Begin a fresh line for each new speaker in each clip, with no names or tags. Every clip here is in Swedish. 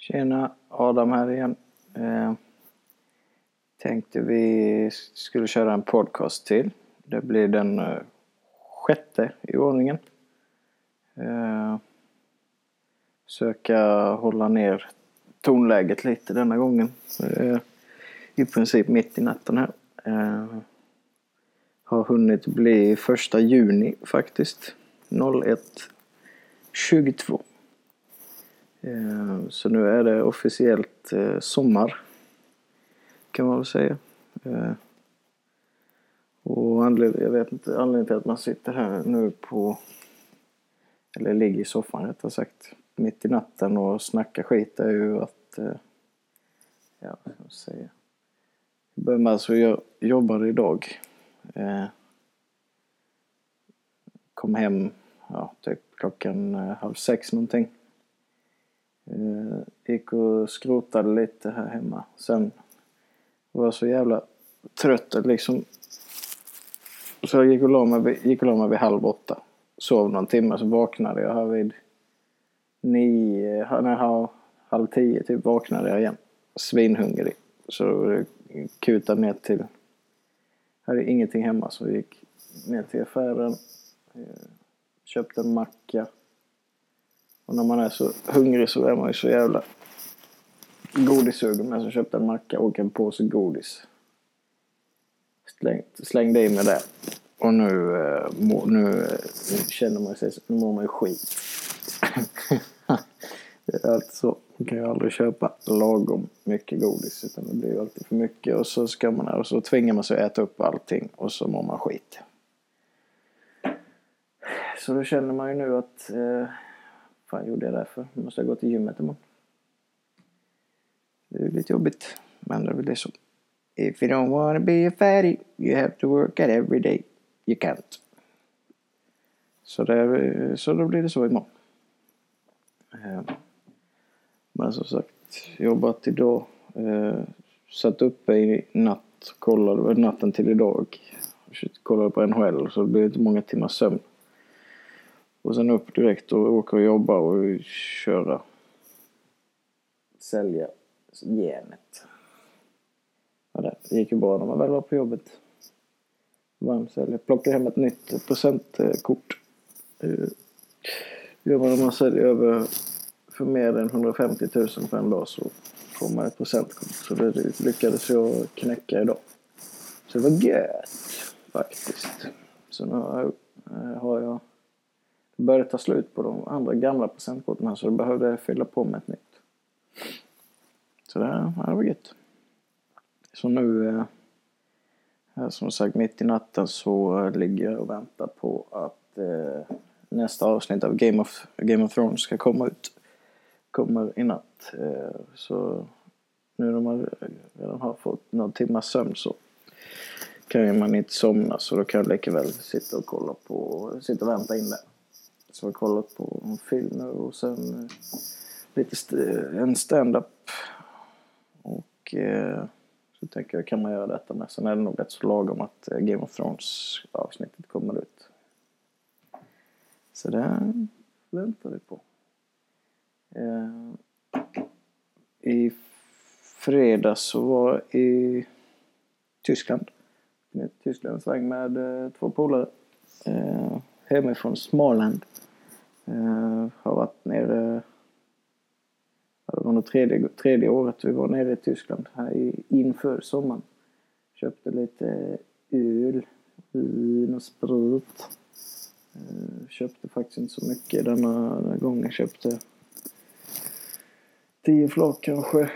Tjena, Adam här igen. Eh, tänkte vi skulle köra en podcast till. Det blir den eh, sjätte i ordningen. Eh, söka hålla ner tonläget lite denna gången. Eh, I princip mitt i natten här. Eh, har hunnit bli första juni faktiskt. 01.22. Eh, så nu är det officiellt eh, sommar. Kan man väl säga. Eh, och anledningen, jag vet inte, anledningen till att man sitter här nu på, eller ligger i soffan rättare sagt, mitt i natten och snackar skit är ju att, ja vad ska man säga. Jag började med alltså, jag jobbade idag. Kom hem, ja typ klockan halv sex någonting. Eh, gick och skrotade lite här hemma. Sen var jag så jävla trött att liksom... Så jag gick och la mig, gick och la mig vid halv åtta. Sov någon timme, så vaknade jag här vid nio, nej, halv tio typ vaknade jag igen. Svinhungrig. Så kutade ner till... Jag hade ingenting hemma så jag gick ner till affären. Eh, köpte en macka och när man är så hungrig så är man ju så jävla godissugen. Men så köpte en macka och en påse godis. Släng, slängde i mig det. Och nu, eh, nu, eh, nu känner man sig, nu mår man ju skit. det är alltid så. Man kan ju aldrig köpa lagom mycket godis. Utan det blir ju alltid för mycket. Och så ska man, och så tvingar man sig att äta upp allting. Och så mår man skit. Så då känner man ju nu att eh, fan gjorde jag det för? Nu måste jag gå till gymmet imorgon. Det är lite jobbigt. Men det är väl det så. If you don't wanna be a fatty you have to work at every day. You can't. Så, det, så då blir det så imorgon. Ehm, men som sagt, jobbat idag. Eh, satt uppe i natt. Kollade natten till idag. Kollade på NHL så det blev inte många timmars sömn. Och sen upp direkt och åka och jobba och köra. Sälja genet. Ja, det gick ju bra när man väl var på jobbet. Varmsälja. Plocka hem ett nytt presentkort. Eh, gör man om man säljer över för mer än 150 000 på en dag så får man ett presentkort. Så det lyckades jag knäcka idag. Så det var gött faktiskt. Så nu har jag började ta slut på de andra gamla presentkorten här så då behövde jag fylla på med ett nytt. Så det, det var gött. Så nu, eh, eh, som sagt mitt i natten så ligger jag och väntar på att eh, nästa avsnitt av Game of, Game of Thrones ska komma ut. Kommer i natt. Eh, så nu när man redan har fått några timmars sömn så kan man inte somna så då kan jag lika väl sitta och kolla på, sitta och vänta in det. Så jag har kollat på en film nu och sen eh, lite st eh, en stand-up. Och eh, så tänker jag, kan man göra detta med? Sen är det nog rätt så lagom att eh, Game of Thrones avsnittet kommer ut. Så det väntar vi på. Eh, I fredags så var jag i Tyskland. I Tyskland sväng med eh, två polare. Hemifrån Småland. Uh, har varit nere, det var nog tredje, tredje året vi var nere i Tyskland här i, inför sommaren. Köpte lite öl, vin och sprit. Uh, köpte faktiskt inte så mycket denna, denna gången. Köpte tio flak kanske.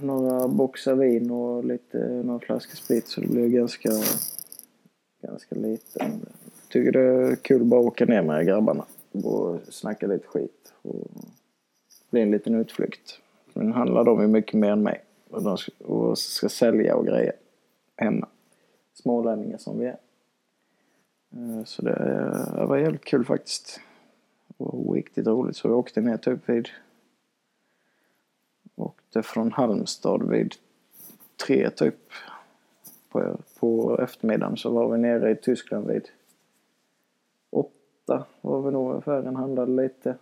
Några boxar vin och lite, några flaskor sprit så det blev ganska, ganska lite. Tycker det är kul bara att åka ner med grabbarna och snacka lite skit. Och bli en liten utflykt. Men handlar de ju mycket mer än mig. Och, de ska, och ska sälja och grejer hemma. Smålänningar som vi är. Eh, så det, det var jävligt kul faktiskt. Och riktigt roligt. Så vi åkte ner typ vid... Åkte från Halmstad vid tre typ. På, på eftermiddagen så var vi nere i Tyskland vid åtta var vi nog affären handlade lite.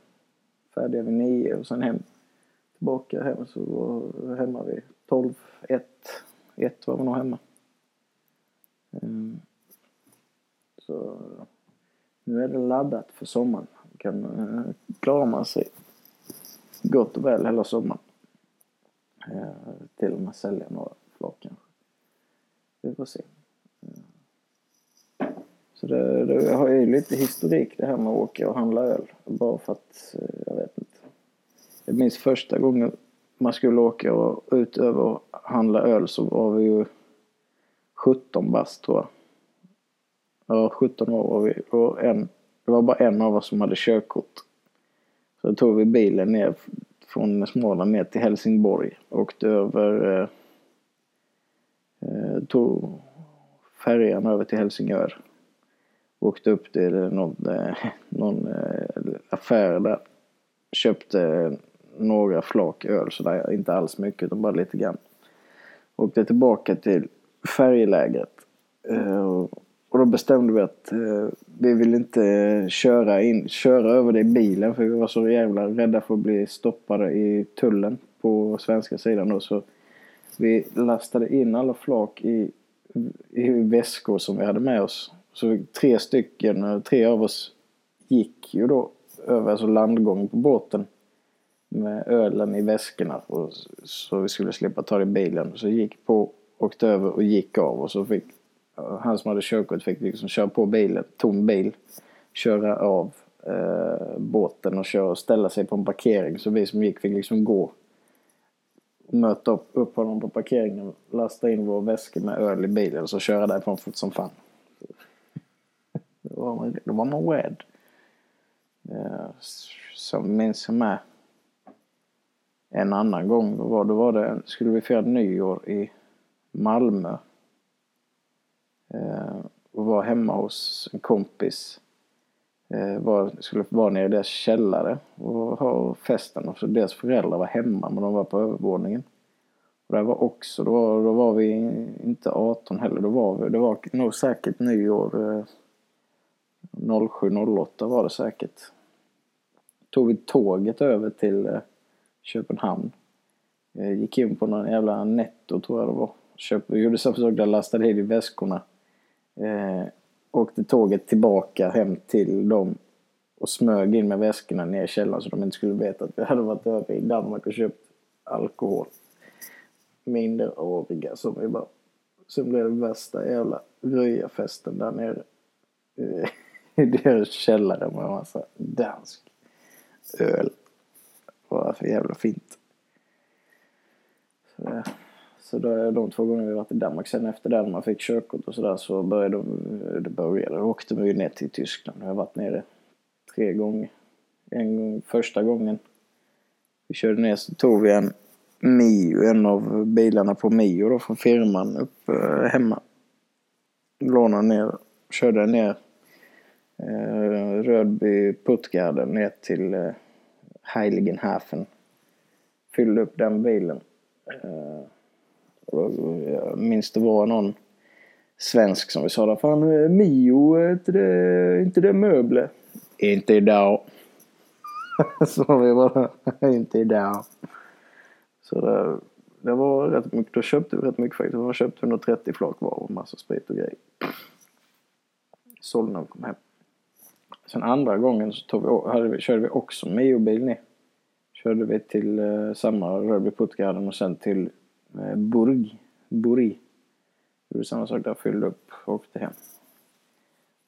Färdiga vid nio och sen hem tillbaka hem så var hemma vid 12, 1, 1 var vi nog hemma. Ehm, så nu är det laddat för sommaren. Kan klarar klara man sig gott och väl hela sommaren. Eh, till och med sälja några flak kanske. Vi får se. Så det, det har ju lite historik det här med att åka och handla öl. Bara för att, eh, jag vet inte. Jag minns första gången man skulle åka och utöver och handla öl så var vi ju 17 bast tror jag. Ja, 17 år var vi. Och en, det var bara en av oss som hade körkort. Så då tog vi bilen ner från Småland ner till Helsingborg. Åkte över... Eh, eh tog färjan över till Helsingör. Åkte upp till någon, eh, någon eh, affär där. Köpte några flak öl sådär, inte alls mycket utan bara lite grann. Åkte tillbaka till färjelägret. Eh, och då bestämde vi att vi vill inte köra, in, köra över det i bilen för vi var så jävla rädda för att bli stoppade i tullen på svenska sidan då. Så vi lastade in alla flak i, i väskor som vi hade med oss. Så tre stycken, eh, tre av oss gick ju då över alltså landgången på båten med ölen i väskorna och, så vi skulle slippa ta det i bilen. Så gick på, åkte över och gick av och så fick eh, han som hade körkort fick liksom köra på bilen, tom bil, köra av eh, båten och köra och ställa sig på en parkering. Så vi som gick fick liksom gå möta upp, upp honom på parkeringen, lasta in vår väska med öl i bilen och så köra därifrån fort som fan. Då var man, då var man rädd. Eh, som så minns jag med en annan gång. Då var, då var det, skulle vi fira nyår i Malmö. Eh, och var hemma hos en kompis. Eh, var, skulle vara nere i deras källare och ha festen. Och så deras föräldrar var hemma men de var på övervåningen. Och det var också, då var, då var vi inte 18 heller. Då var vi, det var nog säkert nyår eh, 07.08 var det säkert. Tog vi tåget över till eh, Köpenhamn. Eh, gick in på någon jävla netto tror jag det var. Köp, gjorde samma sak där, lastade in i väskorna. Eh, åkte tåget tillbaka hem till dem och smög in med väskorna ner i källaren så de inte skulle veta att vi hade varit över i Danmark och köpt alkohol. Minderåriga som vi bara... Sen blev det värsta jävla röjarfesten där nere. Eh, i deras källare med en massa dansk öl. Det var för jävla fint. Så, eh, så då, de två gånger vi varit i Danmark. Sen efter det när man fick körkort och sådär så började det började. Då åkte vi ner till Tyskland. Jag har varit nere tre gånger. En gång, första gången vi körde ner så tog vi en Mio, en av bilarna på Mio då från firman upp eh, hemma. Lånade ner, körde ner eh, Rödby Puttgarden ner till eh, Heiligenhafen. Fyllde upp den bilen. Eh, och jag minns det var någon svensk som vi sa där. Fan eh, Mio, är inte det, inte det möbler? Inte idag. Så vi bara, inte idag. Så det, det var rätt mycket, då köpte vi rätt mycket faktiskt. Vi köpte 130 flak var och massa sprit och grejer. Sålde när vi kom hem. Sen andra gången så tog vi, hade vi, körde vi också Mio-bil ner. Körde vi till eh, samma Rörby Puttgarden och sen till eh, Burg. Buri. Gjorde samma sak där, fyllde upp och åkte hem.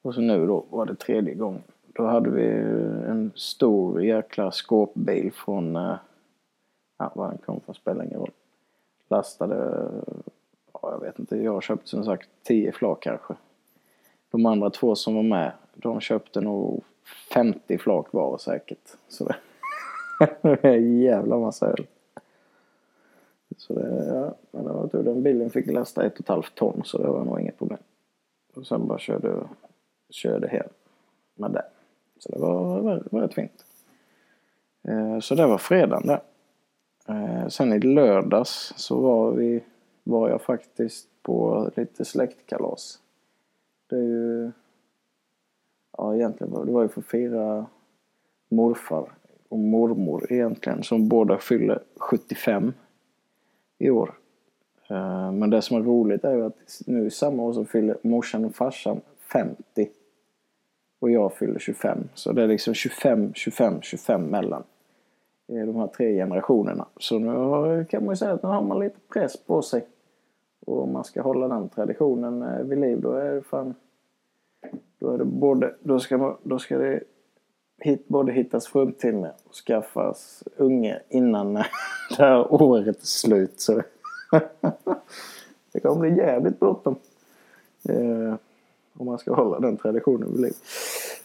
Och så nu då var det tredje gången. Då hade vi eh, en stor jäkla skåpbil från, eh, ja var den kom från spelar ingen roll. Lastade, ja, jag vet inte, jag köpte som sagt tio flak kanske. De andra två som var med, de köpte nog 50 flak var säkert. Så det är en jävla massa öl. Så det, ja, men det var tur. Den bilen fick lasta ett och ett halvt ton så det var nog inget problem. Och sen bara körde, körde hem med det. Så det var, var, var rätt fint. Eh, så det var fredagen där. Eh, sen i lördags så var vi, var jag faktiskt på lite släktkalas. Det är egentligen det var ju för att fira morfar. och mormor egentligen som båda fyller 75 i år. Eh, men det som är roligt är ju att nu i samma år så fyller morsan och farsan 50 och jag fyller 25. Så det är liksom 25, 25, 25 mellan de här tre generationerna. Så nu kan man ju säga att nu har man lite press på sig. Och om man ska hålla den traditionen eh, vid liv då är det fan... Då är det både... Då ska, man, då ska det hit, både hittas fruntimmer och skaffas unge innan det här året är slut. Så det kommer bli jävligt bråttom. Eh, om man ska hålla den traditionen vid liv.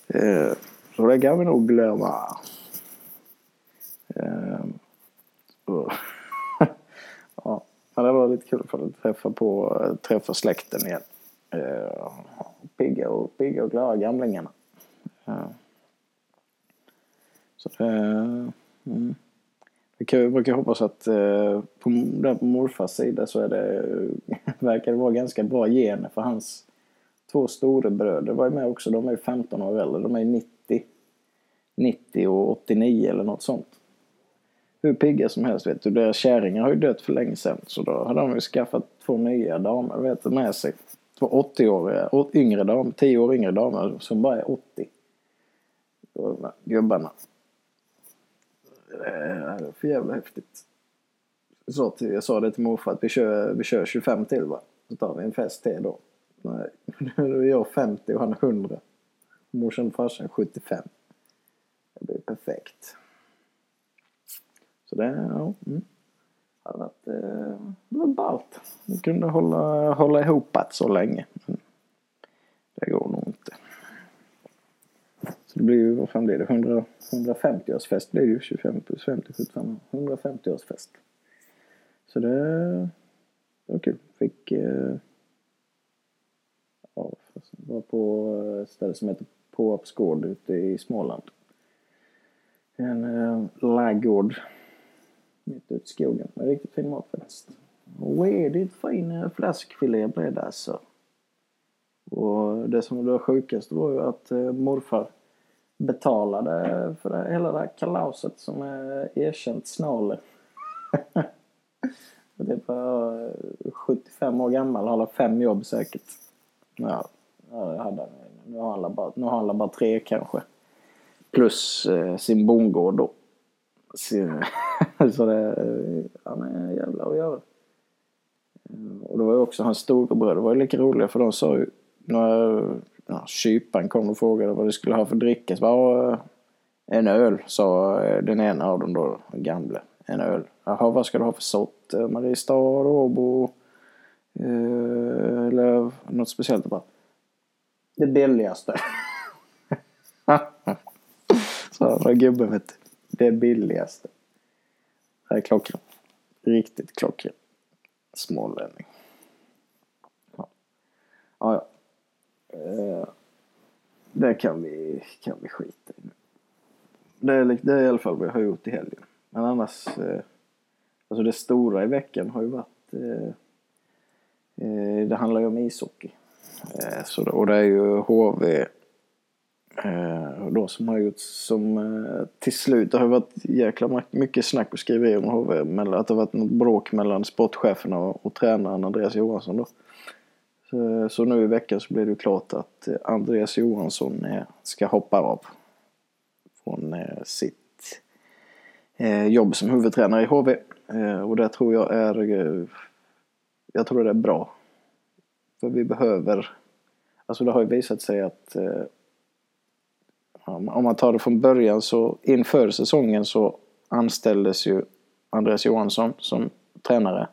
Eh, så det kan vi nog glömma. Eh, ja, det var lite kul för att träffa, på, träffa släkten igen. Eh, pigga, och, pigga och glada gamlingarna. Eh, så det... Mm. Kan, brukar hoppas att eh, på, där på morfars sida så är det, verkar det vara ganska bra gener för hans två storebröder var ju med också. De är ju 15 år äldre. De är 90, 90 och 89 eller något sånt. Hur pigga som helst vet du. Deras kärringar har ju dött för länge sedan. Så då har de ju skaffat två nya damer vet du, med sig. Två 80 år, yngre damer, 10 år yngre damer som bara är 80. Gubbarna. Eh, det är för jävla häftigt. Jag sa, till, jag sa det till morfar att vi kör, vi kör 25 till va. Så tar vi en fest till då. Nej, nu är jag 50 och han är 100. Morsan och farsan 75. Det blir perfekt. Så det, ja. Mm. Det hade varit, eh, det ballt. Vi kunde hålla, hålla ihop så länge. Men det går nog inte. Så det blir ju, vad fan blir det? 100, 150-årsfest blir det ju. 25 plus 50, 75. 150-årsfest. Så det, det var kul. Fick eh, ja, var på eh, ett ställe som heter Påarps gård ute i Småland. En eh, laggård mitt ute i skogen med riktigt fin mat faktiskt. Och redigt fin eh, fläskfilé blev det alltså. Och det som var sjukast var ju att eh, morfar betalade för det, hela det här kalaset som är erkänt snåle. det var eh, 75 år gammal, har fem jobb säkert. Ja, ja hade han. Nu har han bara, nu har han bara tre kanske. Plus eh, sin bondgård då. Så, så det, han är jävla att göra. Eh, och det var ju också hans storebror, det var ju lika roliga för de sa ju när ja, kyparen kom och frågade vad de skulle ha för dricka. Så bara, en öl, sa eh, den ena av dem då, gamle. En öl. Jaha, vad ska du ha för sort? Eh, Mariestad, Åbo? Eh, eller något speciellt? Bara, det billigaste. Så var gubben vet du. Det billigaste. Det är klockrent. Riktigt klockrent. Smålänning. Ja, ja. ja. Eh, det kan vi, kan vi skita i nu. Det är, det är i alla fall vad jag har gjort i helgen. Men annars, eh, alltså det stora i veckan har ju varit, eh, det handlar ju om ishockey. Så, och det är ju HV Eh, då som har gjort som eh, till slut, det har varit jäkla mycket snack och skriverier om HV. Att det har varit något bråk mellan sportcheferna och, och tränaren Andreas Johansson då. Så, så, nu i veckan så blir det klart att eh, Andreas Johansson ska hoppa av från sitt jobb som huvudtränare i HV. och det tror jag är, jag tror det är bra. För vi behöver, alltså det har ju visat sig att om man tar det från början så inför säsongen så anställdes ju Andreas Johansson som tränare.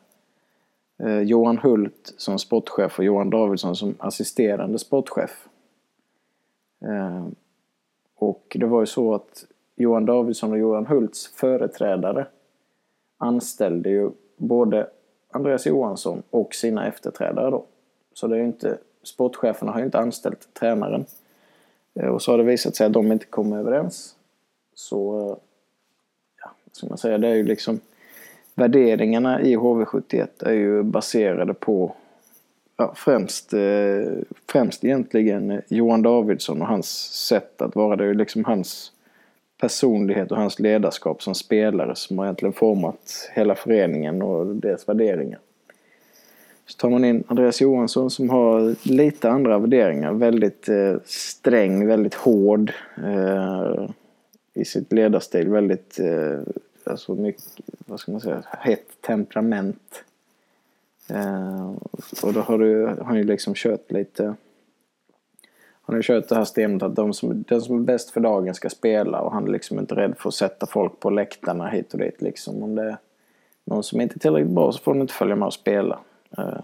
Eh, Johan Hult som sportchef och Johan Davidsson som assisterande sportchef. Eh, och det var ju så att Johan Davidsson och Johan Hults företrädare anställde ju både Andreas Johansson och sina efterträdare då. Så det är inte, sportcheferna har ju inte anställt tränaren. Eh, och så har det visat sig att de inte kommer överens. Så, eh, ja, ska man säga, det är ju liksom värderingarna i HV71 är ju baserade på ja, främst, eh, främst egentligen eh, Johan Davidsson och hans sätt att vara. Det är ju liksom hans personlighet och hans ledarskap som spelare som har egentligen format hela föreningen och dess värderingar. Så tar man in Andreas Johansson som har lite andra värderingar. Väldigt eh, sträng, väldigt hård eh, i sitt ledarstil. Väldigt, eh, alltså mycket, vad ska man säga, hett temperament. Eh, och då har du, han ju liksom kört lite han har kört det här systemet att de som, den som är bäst för dagen ska spela och han är liksom inte rädd för att sätta folk på läktarna hit och dit. Liksom. Om det är någon som inte är tillräckligt bra så får de inte följa med och spela. Eh,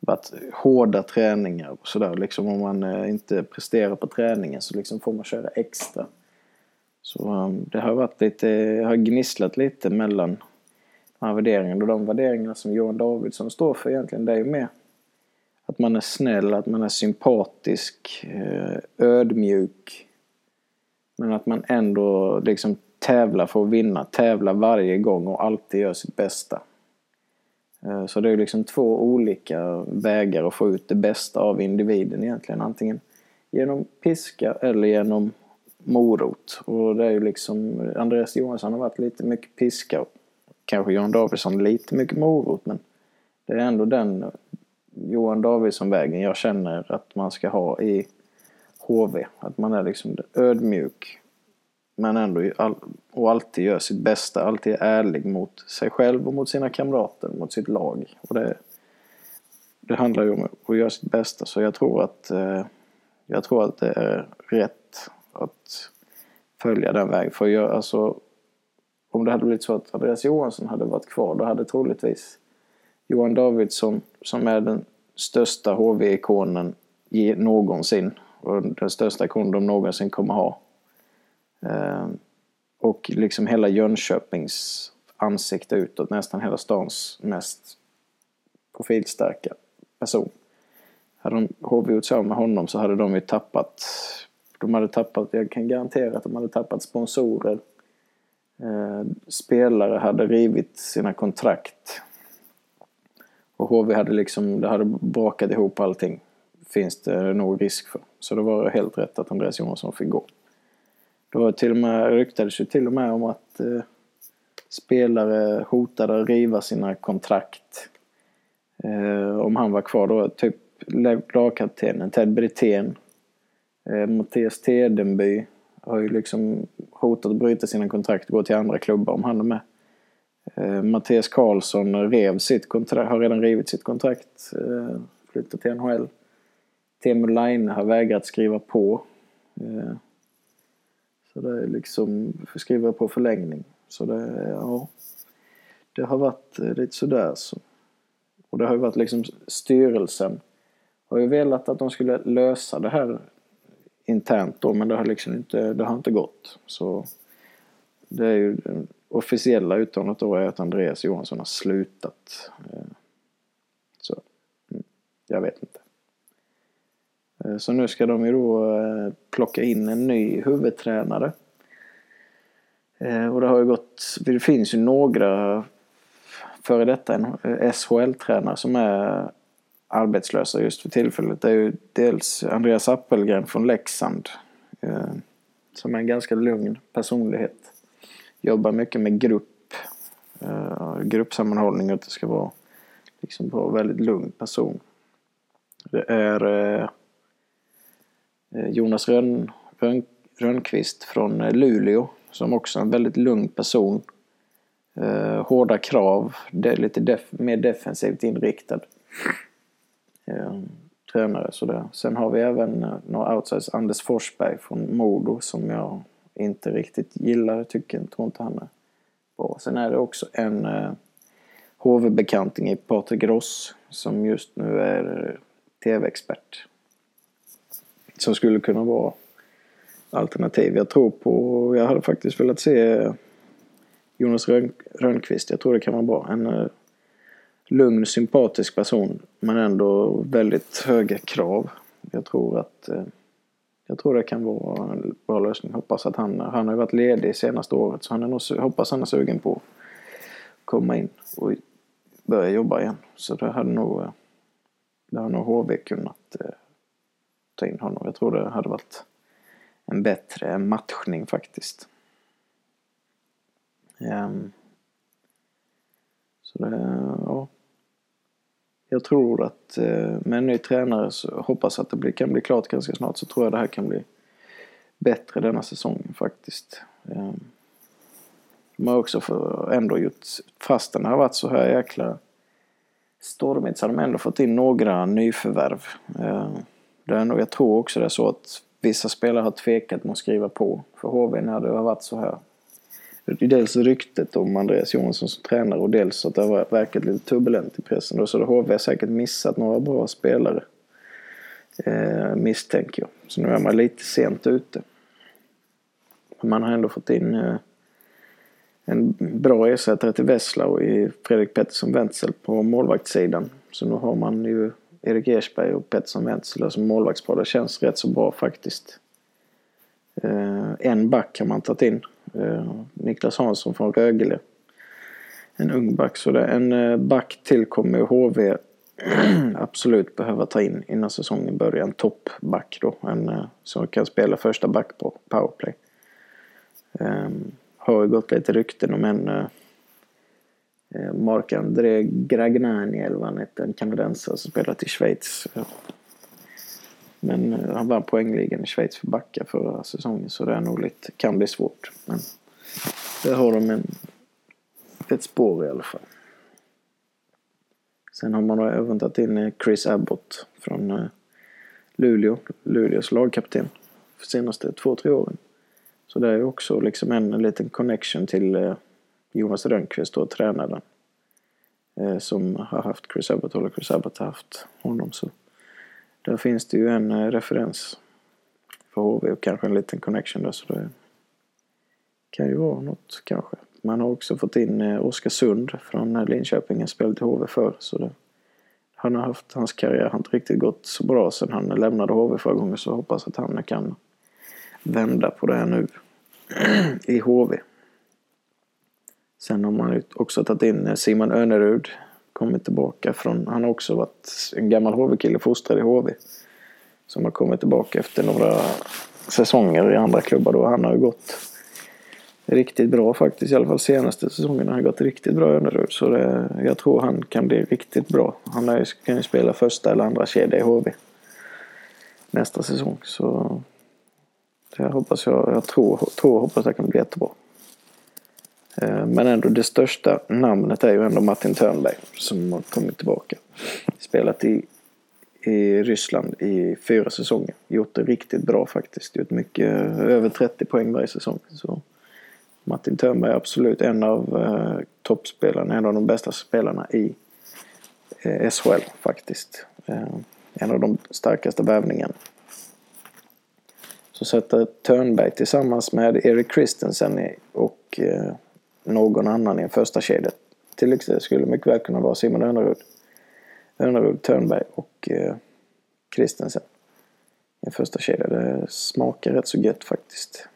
varit hårda träningar och sådär. Liksom om man eh, inte presterar på träningen så liksom får man köra extra. Så um, det har varit lite, har gnisslat lite mellan de här värderingarna och de värderingarna som Johan Davidsson står för egentligen. Det är ju mer att man är snäll, att man är sympatisk, eh, ödmjuk. Men att man ändå liksom tävlar för att vinna, tävlar varje gång och alltid gör sitt bästa. Eh, så det är liksom två olika vägar att få ut det bästa av individen egentligen. Antingen genom piska eller genom morot. Och det är ju liksom, Andreas Johansson har varit lite mycket piska. och Kanske Johan Davidsson lite mycket morot men det är ändå den Johan Davidsson-vägen jag känner att man ska ha i HV. Att man är liksom ödmjuk. Men ändå all, och alltid gör sitt bästa. Alltid är ärlig mot sig själv och mot sina kamrater, mot sitt lag. Och det, det handlar ju om att göra sitt bästa. Så jag tror att, eh, jag tror att det är rätt att följa den vägen. För jag, alltså, om det hade blivit så att Andreas Johansson hade varit kvar, då hade troligtvis Johan Davidsson som är den största HV-ikonen någonsin. Och den största ikonen de någonsin kommer ha. Ehm, och liksom hela Jönköpings ansikte utåt. Nästan hela stans mest profilstarka person. Hade de HV gjort så med honom så hade de ju tappat. De hade tappat, jag kan garantera att de hade tappat sponsorer. Eh, spelare hade rivit sina kontrakt. Och HV hade liksom, det hade brakat ihop allting. Finns det nog risk för. Så det var helt rätt att Andreas Johansson fick gå. Det var till och med, ryktades ju till och med om att eh, spelare hotade att riva sina kontrakt. Eh, om han var kvar då. Typ lagkaptenen Ted Brithén. Eh, Mattias Tedenby har ju liksom hotat att bryta sina kontrakt och gå till andra klubbar om han är med. Eh, Mattias Karlsson rev sitt kontrakt, har redan rivit sitt kontrakt. Eh, flyttat till NHL. Teemu Laine har vägrat skriva på. Eh, så det är liksom, skriva på förlängning. Så det, ja. Det har varit eh, lite sådär så. Och det har ju varit liksom styrelsen har ju velat att de skulle lösa det här internt då men det har liksom inte, det har inte gått. Så det är ju officiella uttalandet då är att Andreas Johansson har slutat. Eh, så, mm, jag vet inte. Eh, så nu ska de ju då eh, plocka in en ny huvudtränare. Eh, och det har ju gått, det finns ju några före detta SHL-tränare som är arbetslösa just för tillfället. Det är ju dels Andreas Appelgren från Leksand. Som är en ganska lugn personlighet jobbar mycket med grupp, gruppsammanhållning och att det ska vara liksom vara en väldigt lugn person. Det är Eh, Jonas Rönn, Rönn, Rönnqvist från eh, Luleå som också är en väldigt lugn person. Eh, hårda krav, det är lite def mer defensivt inriktad eh, tränare. Så det. Sen har vi även eh, några outsiders, Anders Forsberg från Modo som jag inte riktigt gillar, tycker jag tror inte han är bra. Sen är det också en eh, HV-bekanting i Patrik Ross som just nu är eh, tv-expert. Som skulle kunna vara alternativ. Jag tror på, jag hade faktiskt velat se Jonas Rönn, Rönnqvist. Jag tror det kan vara bra. En uh, lugn, sympatisk person men ändå väldigt höga krav. Jag tror att uh, jag tror det kan vara en bra lösning. Hoppas att han, han har varit ledig senaste året så han är nog, hoppas han är sugen på att komma in och börja jobba igen. Så det hade nog, eh, det hade nog HV kunnat ta in honom. Jag tror det hade varit en bättre matchning faktiskt. Um, så det, ja. Jag tror att uh, med en ny tränare så hoppas att det blir, kan bli klart ganska snart så tror jag det här kan bli bättre denna säsongen faktiskt. Um, de har också för, ändå gjort, fastän det har varit så här jäkla stormigt så har de ändå fått in några nyförvärv. Uh, det Och jag tror också det är så att vissa spelare har tvekat med att skriva på för HV när det har varit så här. Dels ryktet om Andreas Johansson som tränare och dels att det har verkat lite turbulent i pressen. Då, så då HV har säkert missat några bra spelare. Eh, misstänker jag. Så nu är man lite sent ute. Men man har ändå fått in eh, en bra ersättare till Wesslau i Fredrik Pettersson Wenzel på målvaktssidan. Så nu har man ju Erik Ersberg och Pettersson Wenzel som målvaktspar. Det känns rätt så bra faktiskt. Eh, en back har man tagit in. Eh, Niklas Hansson från Rögle. En ung back. Så det, en eh, back till kommer HV absolut behöva ta in innan säsongen börjar. En toppback då. En som kan spela första back på powerplay. Ehm, har ju gått lite rykten om en uh, Eh, Marc-André Gragnani eller vad han heter, en kanadensare som spelat i Schweiz. Men eh, han vann poängligan i Schweiz för backar förra säsongen så det är nog lite, kan bli svårt. Men där har de en, ett spår i alla fall. Sen har man då även tagit in eh, Chris Abbott från Luleå, Luleås lagkapten för senaste två, tre åren. Så det är också liksom en, en liten connection till eh, Jonas Rönnqvist, då, tränaren. Eh, som har haft Chris Abbott, eller Chris Abbott har haft honom. Så där finns det ju en eh, referens för HV och kanske en liten connection där. Så det kan ju vara något kanske. Man har också fått in eh, Oskar Sund från eh, Linköping, han spelade i HV förr. Så det, han har haft, hans karriär har inte riktigt gått så bra sen han lämnade HV förra gången så hoppas att han kan vända på det här nu i HV. Sen har man också tagit in eh, Simon Önerud. Kommit tillbaka från, han har också varit en gammal HV-kille, fostrad i HV. Som har kommit tillbaka efter några säsonger i andra klubbar då. Han har ju gått riktigt bra faktiskt. I alla fall senaste säsongen har han gått riktigt bra Önerud. Så det, jag tror han kan bli riktigt bra. Han är, kan ju spela första eller andra kedja i HV nästa säsong. Så det hoppas jag, jag tror, tror och hoppas det kan bli jättebra. Eh, men ändå det största namnet är ju ändå Martin Törnberg som har kommit tillbaka. Spelat i, i Ryssland i fyra säsonger. Gjort det riktigt bra faktiskt. Gjort mycket, över 30 poäng varje säsong. Så Martin Törnberg är absolut en av eh, toppspelarna, en av de bästa spelarna i eh, SHL faktiskt. Eh, en av de starkaste värvningarna så sätter Törnberg tillsammans med Erik Christensen och eh, någon annan i en första kedja. Till exempel skulle mycket väl kunna vara Simon Önerud. Önerud, Törnberg och eh, Christensen i en första kedja. Det smakar rätt så gött faktiskt.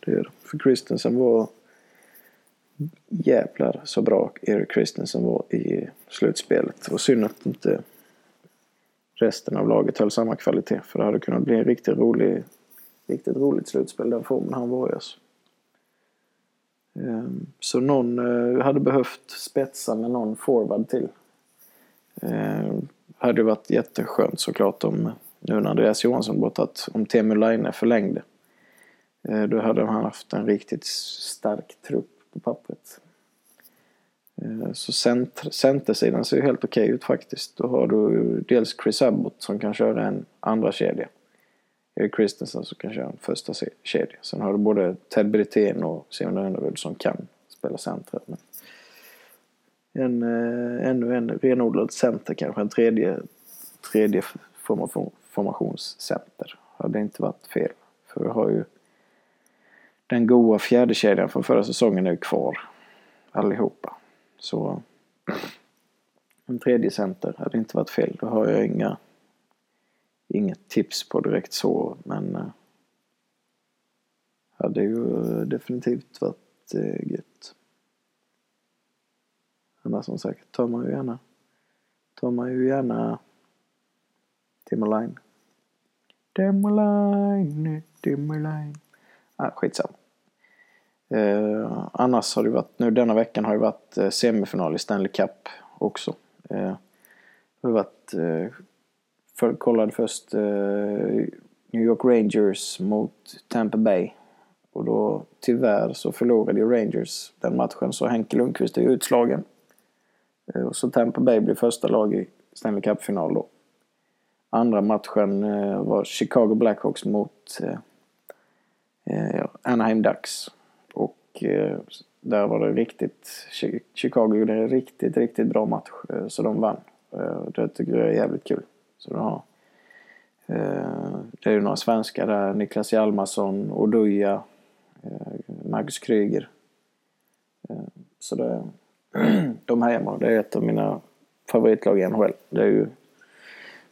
Det gör det. För Christensen var jävlar så bra Erik Christensen var i slutspelet. Och synd att inte resten av laget höll samma kvalitet. För det hade kunnat bli en riktigt rolig, riktigt roligt slutspel den formen han var i. Alltså. Ehm, så någon eh, hade behövt spetsa med någon forward till. Ehm, hade varit jätteskönt såklart om nu när Andreas Johansson bort, att om Teemu Laine förlängde. Eh, då hade han haft en riktigt stark trupp på pappret. Ehm, så center, centersidan ser ju helt okej okay ut faktiskt. Då har du dels Chris Abbott som kan köra en andra kedja. Erik Christensen som kan köra en första kedja. Sen har du både Ted Brithén och Simon Önnerud som kan spela center. Men en, eh, ännu en renodlad center kanske, en tredje, tredje formation, formationscenter. Hade inte varit fel. För vi har ju den goa fjärde kedjan från förra säsongen är kvar. Allihopa. Så en tredje center hade inte varit fel. Då har jag inga, inget tips på direkt så, men eh, hade ju definitivt varit eh, gött. Annars som sagt tar man ju gärna, tar man ju gärna Timmerline. Timberline, Timberline. Ah, skitsamma. Eh, annars har det varit, nu denna veckan har det varit eh, semifinal i Stanley Cup också. Eh, det har varit, eh, för, kollade först eh, New York Rangers mot Tampa Bay. Och då tyvärr så förlorade ju Rangers den matchen så Henke Lundqvist är utslagen. Eh, och så Tampa Bay blir första lag i Stanley Cup-final då. Andra matchen eh, var Chicago Blackhawks mot eh, eh Anaheim Ducks. Och eh, där var det riktigt... Chicago gjorde en riktigt, riktigt bra match. Eh, så de vann. Det tycker jag är jävligt kul. Så då, eh, det är ju några svenskar där. Niklas Hjalmarsson, Oduya, eh, Marcus Kryger. Eh, så det, de här hemma. Det är ett av mina favoritlag i NHL. Det är ju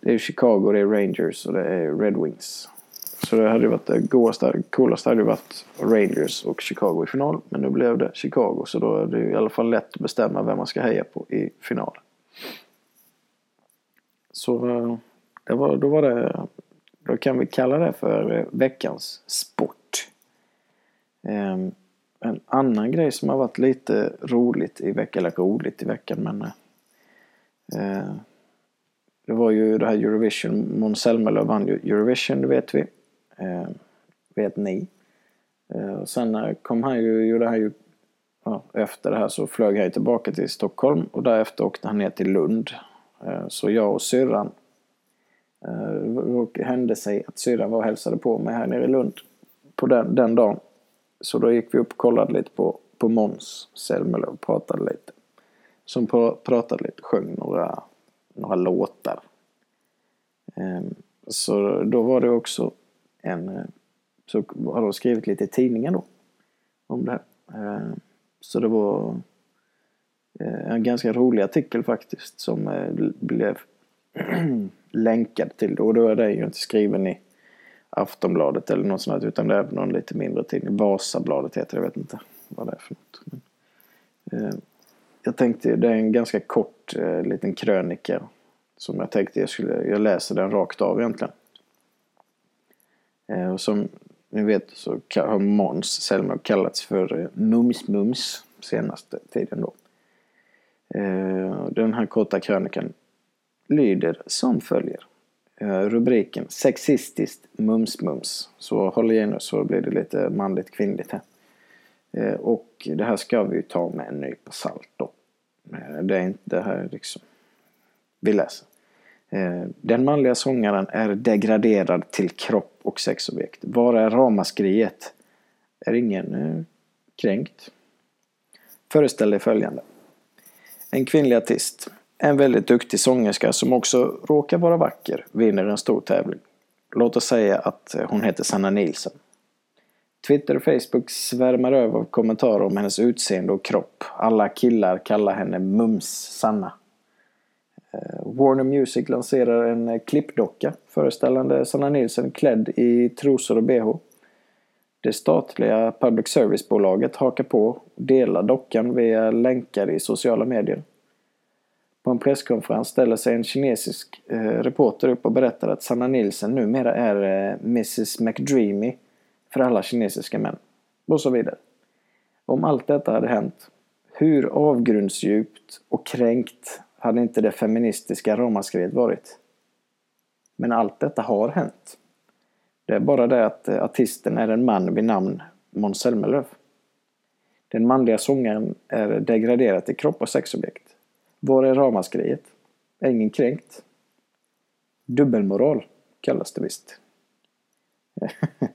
det är Chicago, det är Rangers och det är Red Wings. Så det hade varit det godaste, coolaste hade varit Rangers och Chicago i final. Men nu blev det Chicago så då är det i alla fall lätt att bestämma vem man ska heja på i final. Så eh, det var, då var det, då kan vi kalla det för veckans sport. Ehm, en annan grej som har varit lite roligt i veckan, eller roligt i veckan men eh, eh, Det var ju det här Eurovision, Måns Zelmerlöw vann ju Eurovision, det vet vi. Eh, vet ni. Eh, och sen kom han ju, gjorde han ju ja, efter det här så flög han tillbaka till Stockholm och därefter åkte han ner till Lund. Eh, så jag och syrran eh, det hände sig att syrran var och hälsade på mig här nere i Lund på den, den dagen. Så då gick vi upp och kollade lite på, på Måns Zelmerlöw och pratade lite. Som pratade lite, sjöng några, några låtar. Ehm, så då var det också en... Eh, så har de skrivit lite i tidningen då. Om det här. Ehm, så det var Eh, en ganska rolig artikel faktiskt som eh, blev länkad till det. Och då är det ju inte skriven i Aftonbladet eller något sånt utan det är någon lite mindre tidning. Vasabladet heter det, jag vet inte vad det är för något. Men, eh, jag tänkte, det är en ganska kort eh, liten krönika som jag tänkte jag skulle, jag läser den rakt av egentligen. Eh, och som ni vet så har Måns Zelmerlöw kallats för eh, Mums-Mums senaste tiden då. Eh, den här korta krönikan lyder som följer. Eh, rubriken Sexistiskt mums-mums. Så håll igen nu så blir det lite manligt kvinnligt här. Eh, och det här ska vi ju ta med en nypa salt då. Det är inte det här liksom. Vi läser. Den manliga sångaren är degraderad till kropp och sexobjekt. Var är ramaskriet? Är ingen kränkt? Föreställ dig följande. En kvinnlig artist en väldigt duktig sångerska som också råkar vara vacker vinner en stor tävling. Låt oss säga att eh, hon heter Sanna Nilsson. Twitter och Facebook svärmar över av kommentarer om hennes utseende och kropp. Alla killar kallar henne Mums-Sanna. Eh, Warner Music lanserar en eh, klippdocka föreställande Sanna Nilsson klädd i trosor och bh. Det statliga public service-bolaget hakar på och delar dockan via länkar i sociala medier. På en presskonferens ställer sig en kinesisk eh, reporter upp och berättar att Sanna Nilsen numera är eh, Mrs McDreamy för alla kinesiska män. Och så vidare. Om allt detta hade hänt, hur avgrundsdjupt och kränkt hade inte det feministiska ramaskriet varit? Men allt detta har hänt. Det är bara det att eh, artisten är en man vid namn Måns Zelmerlöw. Den manliga sångaren är degraderad till kropp och sexobjekt. Var är ramaskriet? Är ingen kränkt? Dubbelmoral kallas det visst.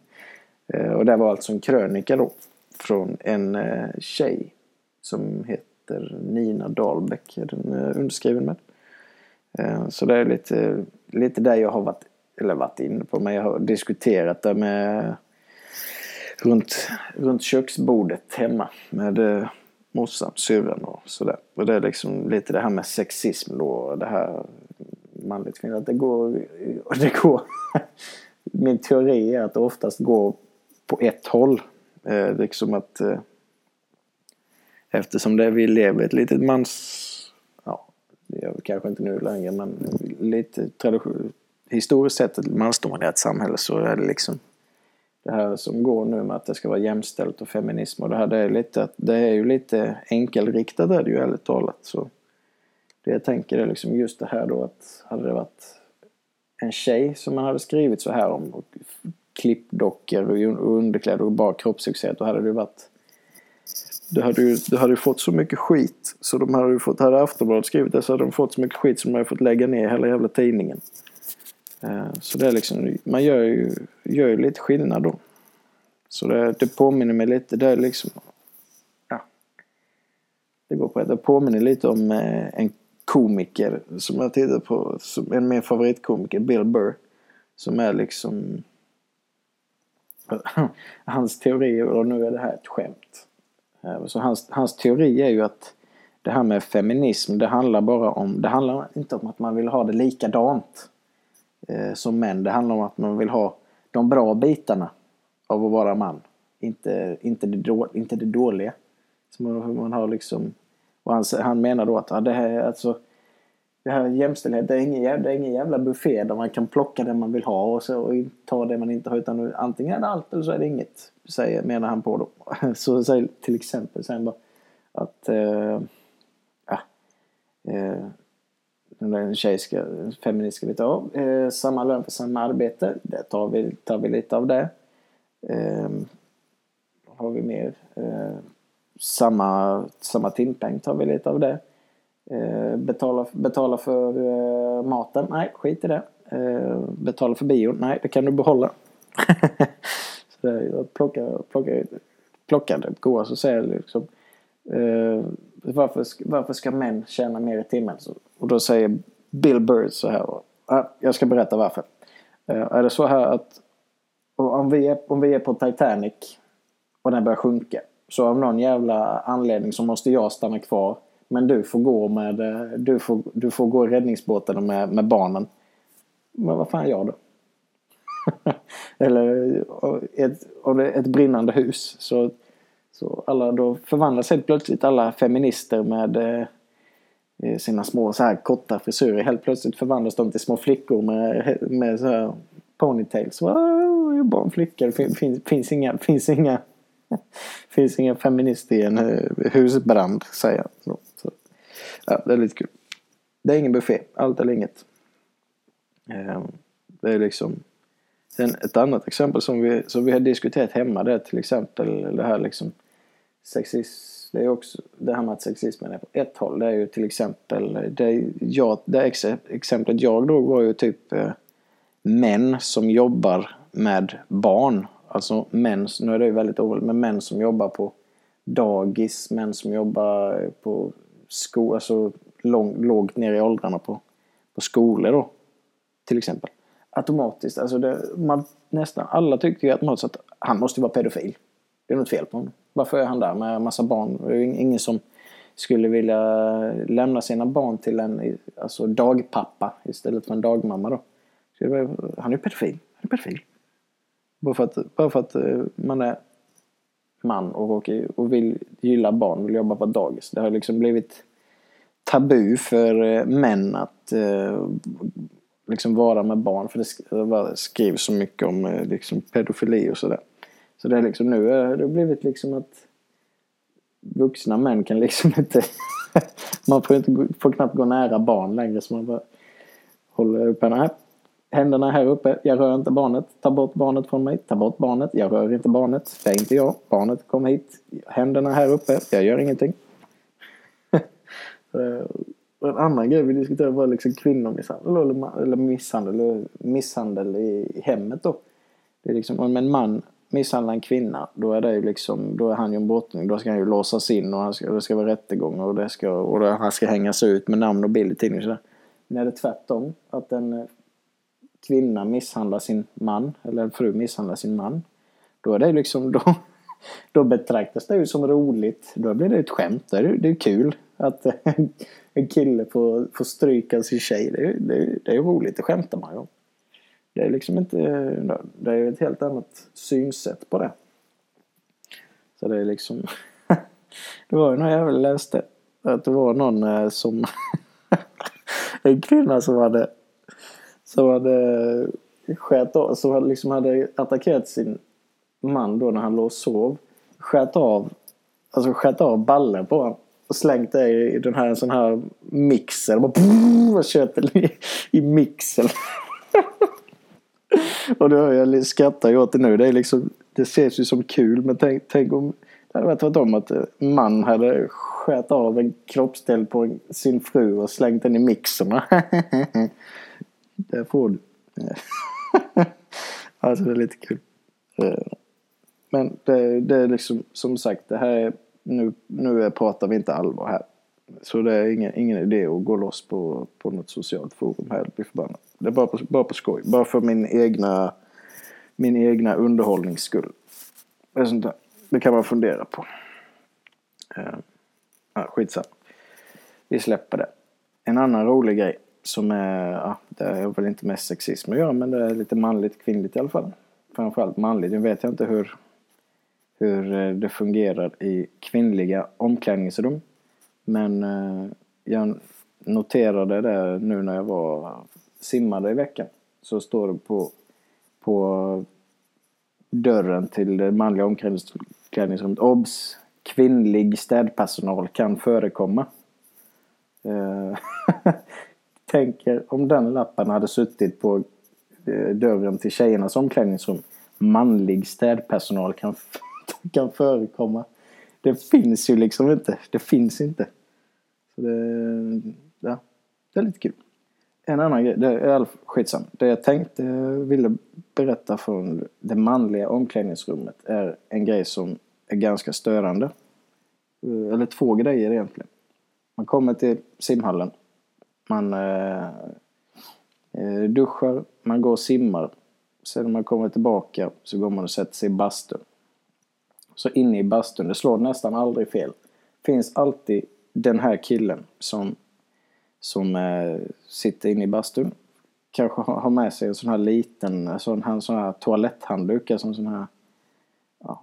Eh, och det var alltså en krönika då från en eh, tjej som heter Nina Dahlbäck, är den underskriven med. Så det är lite, lite där jag har varit, eller varit inne på, men jag har diskuterat det med runt, runt köksbordet hemma med eh, morsan, syrran och sådär. Och det är liksom lite det här med sexism då, det här manligt kvinnligt. Det går, det går. Min teori är att det oftast går på ett håll. Eh, liksom att eh, eftersom det vi lever ett litet mans... Ja, det gör vi kanske inte nu längre men lite tradition, historiskt sett ett mansdominerat samhälle så är det liksom det här som går nu med att det ska vara jämställt och feminism och det här det är, lite, det är ju lite enkelriktat är det ju ärligt talat. Så det jag tänker är liksom just det här då att hade det varit en tjej som man hade skrivit så här om och klippdockor och underkläder och bara kroppssuccé då hade det varit det hade ju det hade fått så mycket skit så de hade ju fått, hade Aftonbladet skrivit det så hade de fått så mycket skit så de hade fått lägga ner hela jävla tidningen. Eh, så det är liksom, man gör ju, gör ju lite skillnad då. Så det, det påminner mig lite, det är liksom, ja. Det går på att det påminner lite om eh, en komiker som jag tittar på, som en min favoritkomiker, Bill Burr. Som är liksom, hans teori, och nu är det här ett skämt. Eh, så hans, hans teori är ju att det här med feminism, det handlar bara om, det handlar inte om att man vill ha det likadant eh, som män. Det handlar om att man vill ha de bra bitarna av att vara man. Inte, inte, det, då, inte det dåliga. Så man, man har liksom, och han, han menar då att ja, det här alltså det här jämställdhet, det är, ingen, det är ingen jävla buffé där man kan plocka det man vill ha och, så, och ta det man inte har. Utan antingen är det allt eller så är det inget, säger, menar han på då. Så säger till exempel säger bara att eh, eh, en tjej ska, en feminist ska vi ta. Eh, samma lön för samma arbete, det tar vi, tar vi lite av det. Eh, har vi mer? Eh, samma, samma timpeng tar vi lite av det. Eh, betala, betala för eh, maten? Nej, skit i det. Eh, betala för bion? Nej, det kan du behålla. så det jag plocka, plocka, plocka det goa så säger liksom eh, varför, varför ska män tjäna mer i timmen? Så, och då säger Bill Burr så här. Och, ah, jag ska berätta varför. Eh, är det så här att om vi, är, om vi är på Titanic och den börjar sjunka. Så av någon jävla anledning så måste jag stanna kvar men du får gå med eh, du får, du får gå i räddningsbåten med, med barnen. Men vad fan gör du? Eller ett, ett brinnande hus. Så, så alla, då förvandlas helt plötsligt alla feminister med eh, Eh, sina små så här korta frisyrer. Helt plötsligt förvandlas de till små flickor med, med så här ponytails. Wow, jag är bara en flicka. Det finns, finns, inga, finns, inga, finns inga feminister i en eh, husbrand, säger jag. Ja, det är lite kul. Det är ingen buffé, allt eller inget. Ehm, det är liksom... Sen ett annat exempel som vi, som vi har diskuterat hemma det är till exempel det här liksom sexism. Det är också det här med att sexismen är på ett håll. Det är ju till exempel det, jag, det ex, exemplet jag drog var ju typ eh, män som jobbar med barn. Alltså män, nu är det ju väldigt ovanligt, men män som jobbar på dagis, män som jobbar på sko, alltså lång, lågt ner i åldrarna på, på skolor då. Till exempel. Automatiskt, alltså det, man, nästan alla tyckte ju automatiskt att han måste vara pedofil. Det är något fel på honom. Varför är han där med massa barn? Det är ingen som skulle vilja lämna sina barn till en alltså dagpappa istället för en dagmamma då. Han är pedofil. Han är pedofil. Bara för att, bara för att eh, man är man och, och vill gilla barn, vill jobba på dagis. Det har liksom blivit tabu för eh, män att eh, liksom vara med barn. För det skrivs så mycket om liksom pedofili och sådär. Så det är liksom nu eh, har det blivit liksom att vuxna män kan liksom inte... man får, inte, får knappt gå nära barn längre så man bara håller upp henne. Händerna här uppe. Jag rör inte barnet. Ta bort barnet från mig. Ta bort barnet. Jag rör inte barnet. Det är inte jag. Barnet kom hit. Händerna här uppe. Jag gör ingenting. En annan grej vi diskuterade var liksom kvinnomisshandel eller misshandel, eller misshandel i hemmet då. Det är liksom om en man misshandlar en kvinna då är det ju liksom, då är han ju en brottsling. Då ska han ju låsas in och han ska, det ska vara rättegång och det ska, och han ska hängas ut med namn och bild i tidningen. Men är det tvärtom, att en eh, kvinna misshandlar sin man, eller en fru misshandlar sin man. Då är det liksom, då, då betraktas det ju som roligt. Då blir det ett skämt. Det är, det är kul att en kille får, får stryka sin tjej. Det är, det, det är roligt, det skämtar man ju om. Det är liksom inte, det är ett helt annat synsätt på det. Så det är liksom, det var ju någon jävel läste att det var någon eh, som, en kvinna som hade som hade skät av, som liksom hade attackerat sin man då när han låg och sov. Skät av, alltså skät av ballen på honom. Och slängt det i den här, en sån här mixer. Bara, och kört i, i mixen och då jag skrattar jag åt det nu. Det, är liksom, det ses ju som kul men tänk, tänk om det hade varit om att en man hade skärt av en kroppsdel på sin fru och slängt den i mixerna. det får du. alltså det är lite kul. Eh, men det, det är liksom som sagt det här är nu, nu pratar vi inte allvar här. Så det är ingen, ingen idé att gå loss på, på något socialt forum här. Det blir förbannat. Det är bara på, bara på skoj. Bara för min egna, min egna underhållnings skull. Det, det kan man fundera på. Uh, ja, skitsamma. Vi släpper det. En annan rolig grej som är, ja, det är väl inte mest sexism att göra men det är lite manligt kvinnligt i alla fall. Framförallt manligt. Nu vet jag inte hur, hur eh, det fungerar i kvinnliga omklädningsrum. Men eh, jag noterade det nu när jag var simmade i veckan. Så står det på, på dörren till det manliga omklädningsrummet. Obs! Kvinnlig städpersonal kan förekomma. Eh, tänker om den lappen hade suttit på eh, dörren till tjejernas omklädningsrum. Manlig städpersonal kan kan förekomma. Det finns ju liksom inte. Det finns inte. Så det, ja, det är lite kul. En annan grej, det är skitsam. Det jag tänkte eh, ville berätta från det manliga omklädningsrummet är en grej som är ganska störande. Eh, eller två grejer egentligen. Man kommer till simhallen. Man eh, eh, duschar, man går och simmar. Sen när man kommer tillbaka så går man och sätter sig i bastun. Så inne i bastun, det slår nästan aldrig fel. Finns alltid den här killen som, som eh, sitter inne i bastun. Kanske har med sig en sån här liten, sån här, sån här toaletthandduk, alltså en sån här ja,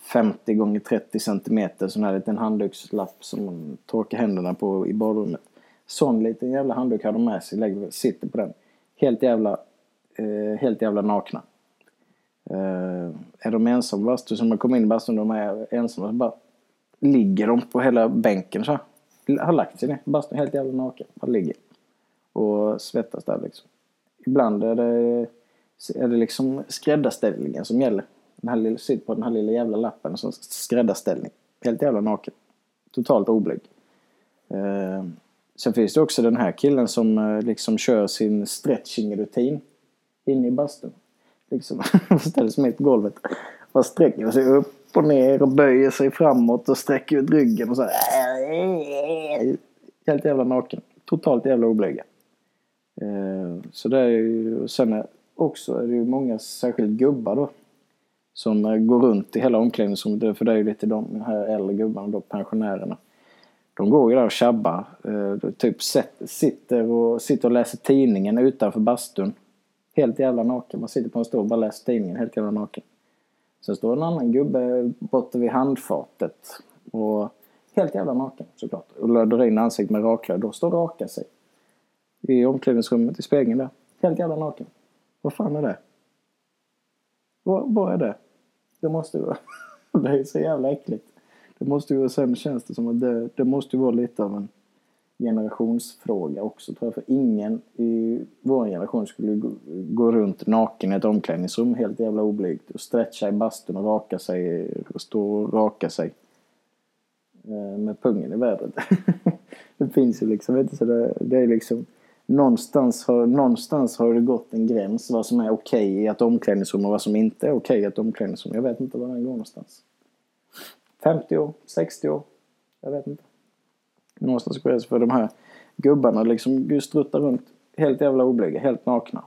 50 gånger 30 centimeter sån här liten handdukslapp som man torkar händerna på i badrummet. Sån liten jävla handduk har de med sig, lägger, sitter på den. Helt jävla, eh, helt jävla nakna. Uh, är de ensamma bastu, så man kommer in i bastun de är ensamma, så bara ligger de på hela bänken så här. Har lagt sig ner i bastun helt jävla naken. Bara ligger. Och svettas där liksom. Ibland är det, är det liksom skräddarställningen som gäller. Den här lilla, sitter på den här lilla jävla lappen som skräddarställning. Helt jävla naken. Totalt oblyg. Uh, sen finns det också den här killen som uh, liksom kör sin stretchingrutin inne i bastun. Liksom, ställer sig mitt på golvet. Och sträcker sig upp och ner och böjer sig framåt och sträcker ut ryggen och så här. Helt jävla naken. Totalt jävla oblyga. Eh, så det är ju, sen är också är det ju många, särskilt gubbar då, som eh, går runt i hela omklädningsrummet. För det är ju lite de här äldre gubbarna då, pensionärerna. De går ju där och tjabbar. Eh, typ sitter och, sitter och läser tidningen utanför bastun. Helt jävla naken. Man sitter på en stol och bara läser tidningen helt jävla naken. Sen står en annan gubbe borta vid handfatet. Och helt jävla naken såklart. Och löder in ansiktet med raklöd. Då står raka sig. I omklädningsrummet, i spegeln där. Helt jävla naken. Vad fan är det? Vad, vad är det? Det måste vara... det är så jävla äckligt. Det måste ju, sen känns det som att det, det måste ju vara lite av en generationsfråga också tror jag. För ingen i vår generation skulle gå, runt naken i ett omklädningsrum helt jävla oblygt och stretcha i bastun och raka sig och stå och raka sig. Eh, med pungen i vädret. det finns ju liksom inte så det, det är liksom någonstans har, någonstans har det gått en gräns vad som är okej okay i ett omklädningsrum och vad som inte är okej okay i ett omklädningsrum. Jag vet inte var den går någonstans. 50 år, 60 år, jag vet inte någonstans på För de här gubbarna liksom struttar runt helt jävla oblyga, helt nakna.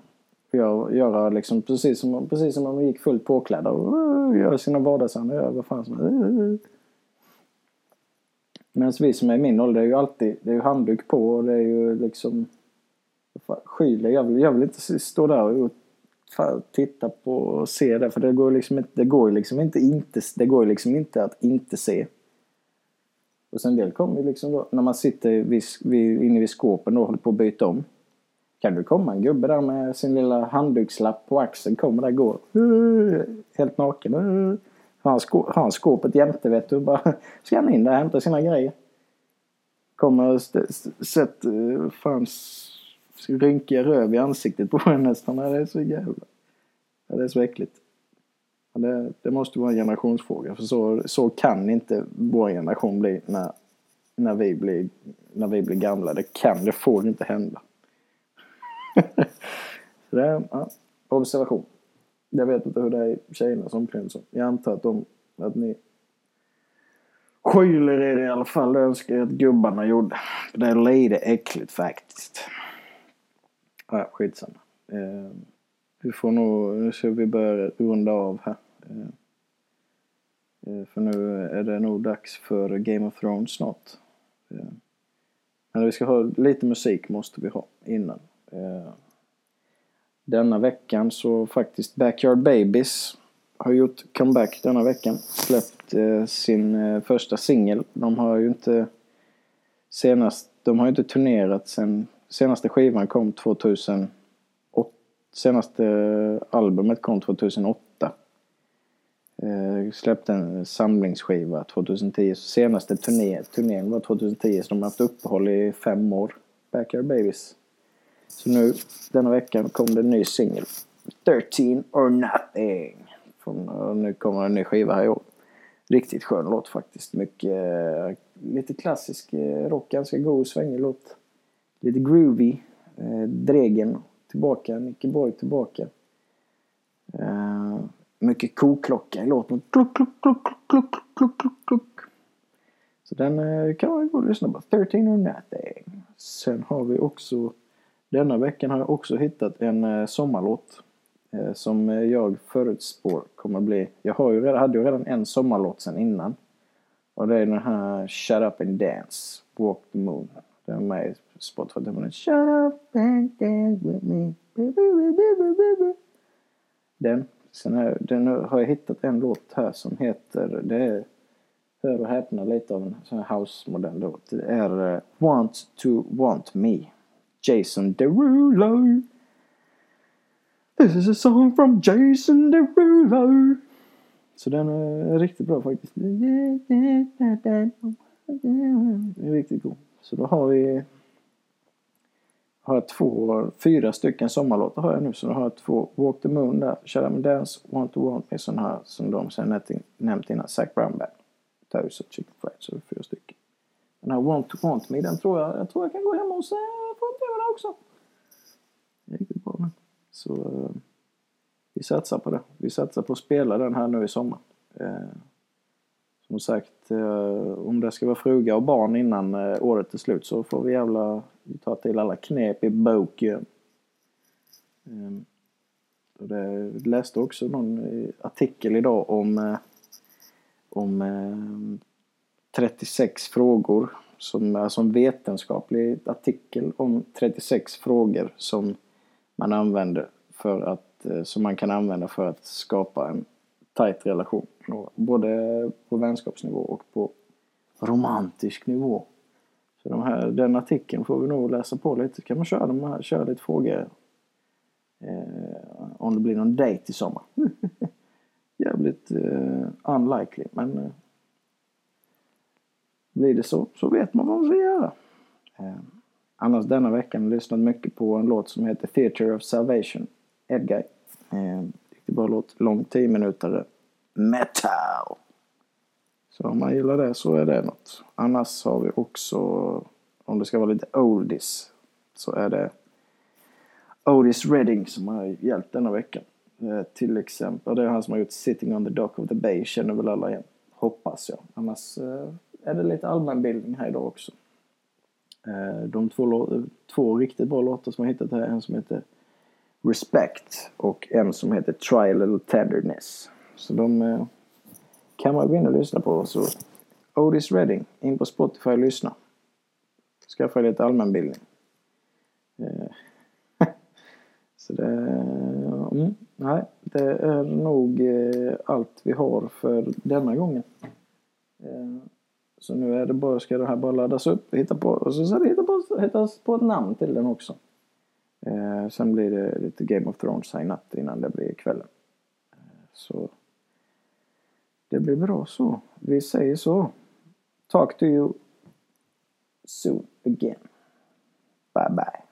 Gör, göra liksom precis som, precis som om de gick fullt påklädda och uh, gör sina vardagshandlingar. gör vad fan som helst. Uh, uh, Medan vi som är i min ålder, det är ju alltid, det är ju handduk på och det är ju liksom skyler. Jag vill, jag vill inte stå där och titta på och se det för det går liksom inte, det går liksom inte, inte, det går liksom inte att inte se. Och sen del kommer ju liksom då, när man sitter vid, vid, inne vid skåpen och håller på att byta om. Kan du komma en gubbe där med sin lilla handdukslapp på axeln, kommer där går. Helt naken. Har han, skå, har han skåpet jämte vet du. Bara ska han in där och hämta sina grejer. Kommer och sett eh, fanns rynkiga röv i ansiktet på henne nästan. Det är så jävla... Det är så äckligt. Det, det måste vara en generationsfråga. För så, så kan inte vår generation bli när, när, vi blir, när vi blir gamla. Det kan, det får inte hända. så det är ja, observation. Jag vet inte hur det är i tjejernas omklädningsrum. Jag antar att, de, att ni skyller er i alla fall. Det önskar jag att gubbarna gjorde. Det är lite äckligt faktiskt. Ja, skitsamma. Eh, vi får nog, nu ska vi börja runda av här. Eh, eh, för nu är det nog dags för Game of Thrones snart. Eh, men vi ska ha lite musik måste vi ha innan. Denna veckan så faktiskt Backyard Babies har gjort comeback denna veckan. Släppt sin första singel. De har ju inte senast, de har ju inte turnerat sen senaste skivan kom 2008. Senaste albumet kom 2008. Eh, släppte en samlingsskiva 2010. Senaste turné, turnén var 2010 så de har haft uppehåll i fem år. Backyard Babies. Så nu, denna veckan kom det en ny singel. 13 or nothing. Från, och nu kommer en ny skiva här i år. Riktigt skön låt faktiskt. Mycket, eh, lite klassisk eh, rock, ganska god svängig låt. Lite groovy. Dregen tillbaka, Nicke Borg tillbaka. Uh, mycket koklocka i låten. Kluck, kluck, kluck, kluck, kluck, kluck, kluck. Så den eh, kan man gå och lyssna på. 13 or nothing. Sen har vi också denna veckan har jag också hittat en eh, sommarlåt. Eh, som jag förutspår kommer bli. Jag har ju redan, hade ju redan en sommarlåt sen innan. Och det är den här Shut Up and Dance, Walk the Moon. Den är med i Spotify. Den Shut Up and Dance with me. Den Sen är, den, har jag hittat en låt här som heter, det är, hör och häpna, lite av en sån här house-modell låt. Det är uh, Want to Want Me. Jason Derulo. This is a song from Jason Derulo. Så den är riktigt bra faktiskt. Den är riktigt god. Så då har vi har jag två, fyra stycken sommarlåtar har jag nu. Så då har jag två Walk the Moon där, Shut Up and Dance, Want to Want Me sån här som de sen nämnt innan, Zac Brown Band. Toast och Chicken Fried, så det är fyra stycken. Den här Want to Want Me, den tror jag, jag tror jag kan gå hem och se på TV där också. Riktigt bra den. Så eh, vi satsar på det. Vi satsar på att spela den här nu i sommar. Eh, som sagt, eh, om det ska vara fruga och barn innan året är slut så får vi jävla vi tar till alla knep i boken. Jag ehm, och det, läste också någon eh, artikel idag om, eh, om eh, 36 frågor. Som, alltså en vetenskaplig artikel om 36 frågor som man använder för att, som man kan använda för att skapa en tajt relation. Både på vänskapsnivå och på romantisk nivå. Så de här, den artikeln får vi nog läsa på lite. kan man köra, de här, köra lite frågor. Eh, om det blir någon dejt i sommar. Jävligt eh, unlikely men eh, blir det så så vet man vad man ska göra. Eh, annars denna veckan har jag lyssnat mycket på en låt som heter Theatre of Salvation. Edguy. Eh, riktigt bra låt. Lång 10 minuter. Metal! Så om man gillar det så är det något. Annars har vi också, om det ska vara lite oldies, så är det Otis Redding som har hjälpt denna veckan. Eh, till exempel, det är han som har gjort Sitting on the Dock of the Bay, känner väl alla igen. Hoppas jag. Annars eh, är det lite allmänbildning här idag också. Eh, de två, två riktigt bra låtar som jag hittat här, en som heter Respect och en som heter Try a little tenderness. Så de eh, kan man gå in och lyssna på. Så Otis Redding, in på Spotify och lyssna. Skaffa lite allmänbildning. Eh, så det... Mm, nej, det är nog eh, allt vi har för denna gången. Eh, så nu är det bara, ska det här bara laddas upp, hitta på, och så ska det hitta på, hittas på ett namn till den också. Sen blir det lite Game of Thrones här i natt innan det blir kvällen. Så det blir bra så. Vi säger så. Talk to you soon again. Bye bye.